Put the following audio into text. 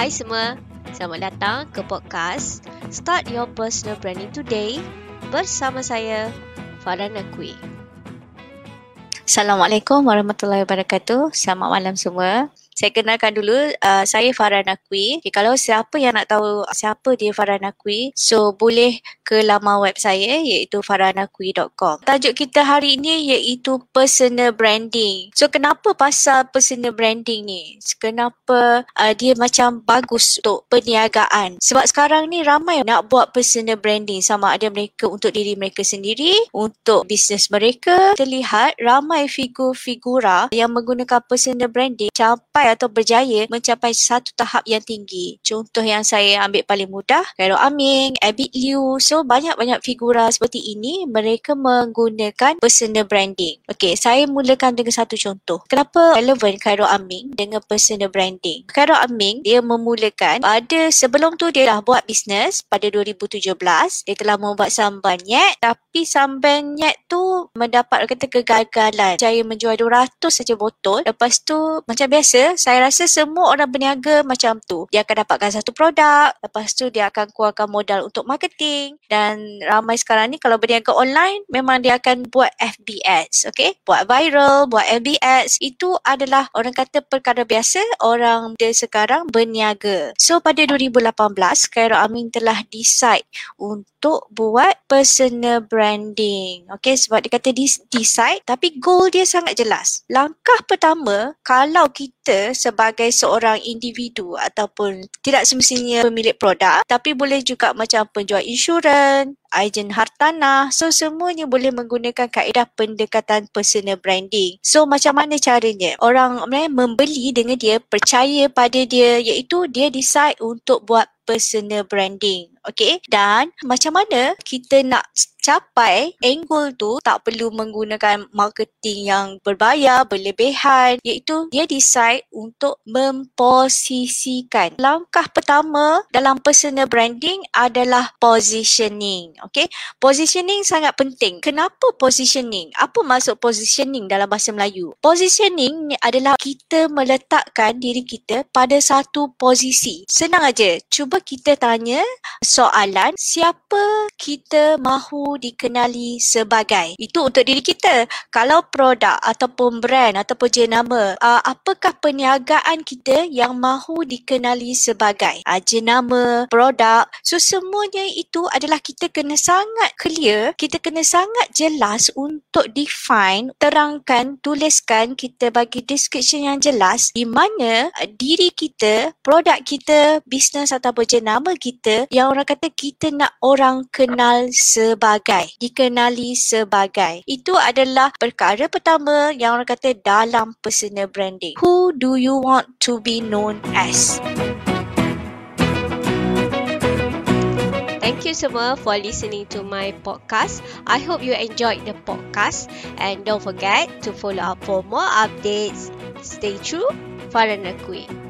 Hai semua, selamat datang ke podcast Start Your Personal Branding Today bersama saya, Farah Nakwi. Assalamualaikum warahmatullahi wabarakatuh. Selamat malam semua. Saya kenalkan dulu, uh, saya Farah Nakwi. Okay, kalau siapa yang nak tahu siapa dia Farah Nakwi, so boleh ke laman web saya iaitu farahnakwi.com. Tajuk kita hari ini iaitu personal branding. So kenapa pasal personal branding ni? Kenapa uh, dia macam bagus untuk perniagaan? Sebab sekarang ni ramai nak buat personal branding sama ada mereka untuk diri mereka sendiri, untuk bisnes mereka. Terlihat ramai figur-figura yang menggunakan personal branding capai atau berjaya mencapai satu tahap yang tinggi. Contoh yang saya ambil paling mudah, Khairul Aming, Abid Liu. So banyak-banyak figura seperti ini mereka menggunakan personal branding. Okey, saya mulakan dengan satu contoh. Kenapa relevan Khairul Aming dengan personal branding? Khairul Aming dia memulakan pada sebelum tu dia dah buat bisnes pada 2017. Dia telah membuat samban nyet tapi samban nyet tu mendapat kata kegagalan. Jaya menjual 200 saja botol. Lepas tu macam biasa saya rasa semua orang berniaga macam tu. Dia akan dapatkan satu produk, lepas tu dia akan keluarkan modal untuk marketing dan ramai sekarang ni kalau berniaga online memang dia akan buat FB ads, okay? Buat viral, buat FB ads. Itu adalah orang kata perkara biasa orang dia sekarang berniaga. So pada 2018, Khairul Amin telah decide untuk buat personal branding. Okay, sebab dia kata decide tapi goal dia sangat jelas. Langkah pertama, kalau kita sebagai seorang individu ataupun tidak semestinya pemilik produk tapi boleh juga macam penjual insurans, ejen hartanah. So semuanya boleh menggunakan kaedah pendekatan personal branding. So macam mana caranya? Orang membeli dengan dia percaya pada dia iaitu dia decide untuk buat personal branding. Okay? Dan macam mana kita nak capai goal tu tak perlu menggunakan marketing yang berbayar, berlebihan iaitu dia decide untuk memposisikan. Langkah pertama dalam personal branding adalah positioning. Okay? Positioning sangat penting. Kenapa positioning? Apa maksud positioning dalam bahasa Melayu? Positioning adalah kita meletakkan diri kita pada satu posisi. Senang aja. Cuba kita tanya soalan siapa kita mahu dikenali sebagai. Itu untuk diri kita. Kalau produk ataupun brand ataupun jenama, uh, apakah perniagaan kita yang mahu dikenali sebagai? Uh, jenama, produk. So semuanya itu adalah kita kena sangat clear, kita kena sangat jelas untuk define, terangkan, tuliskan, kita bagi description yang jelas di mana uh, diri kita, produk kita, bisnes ataupun jenama kita yang orang kata kita nak orang kenal sebagai dikenali sebagai. Itu adalah perkara pertama yang orang kata dalam personal branding. Who do you want to be known as? Thank you semua for listening to my podcast. I hope you enjoyed the podcast and don't forget to follow up for more updates. Stay true, Farah Nakui.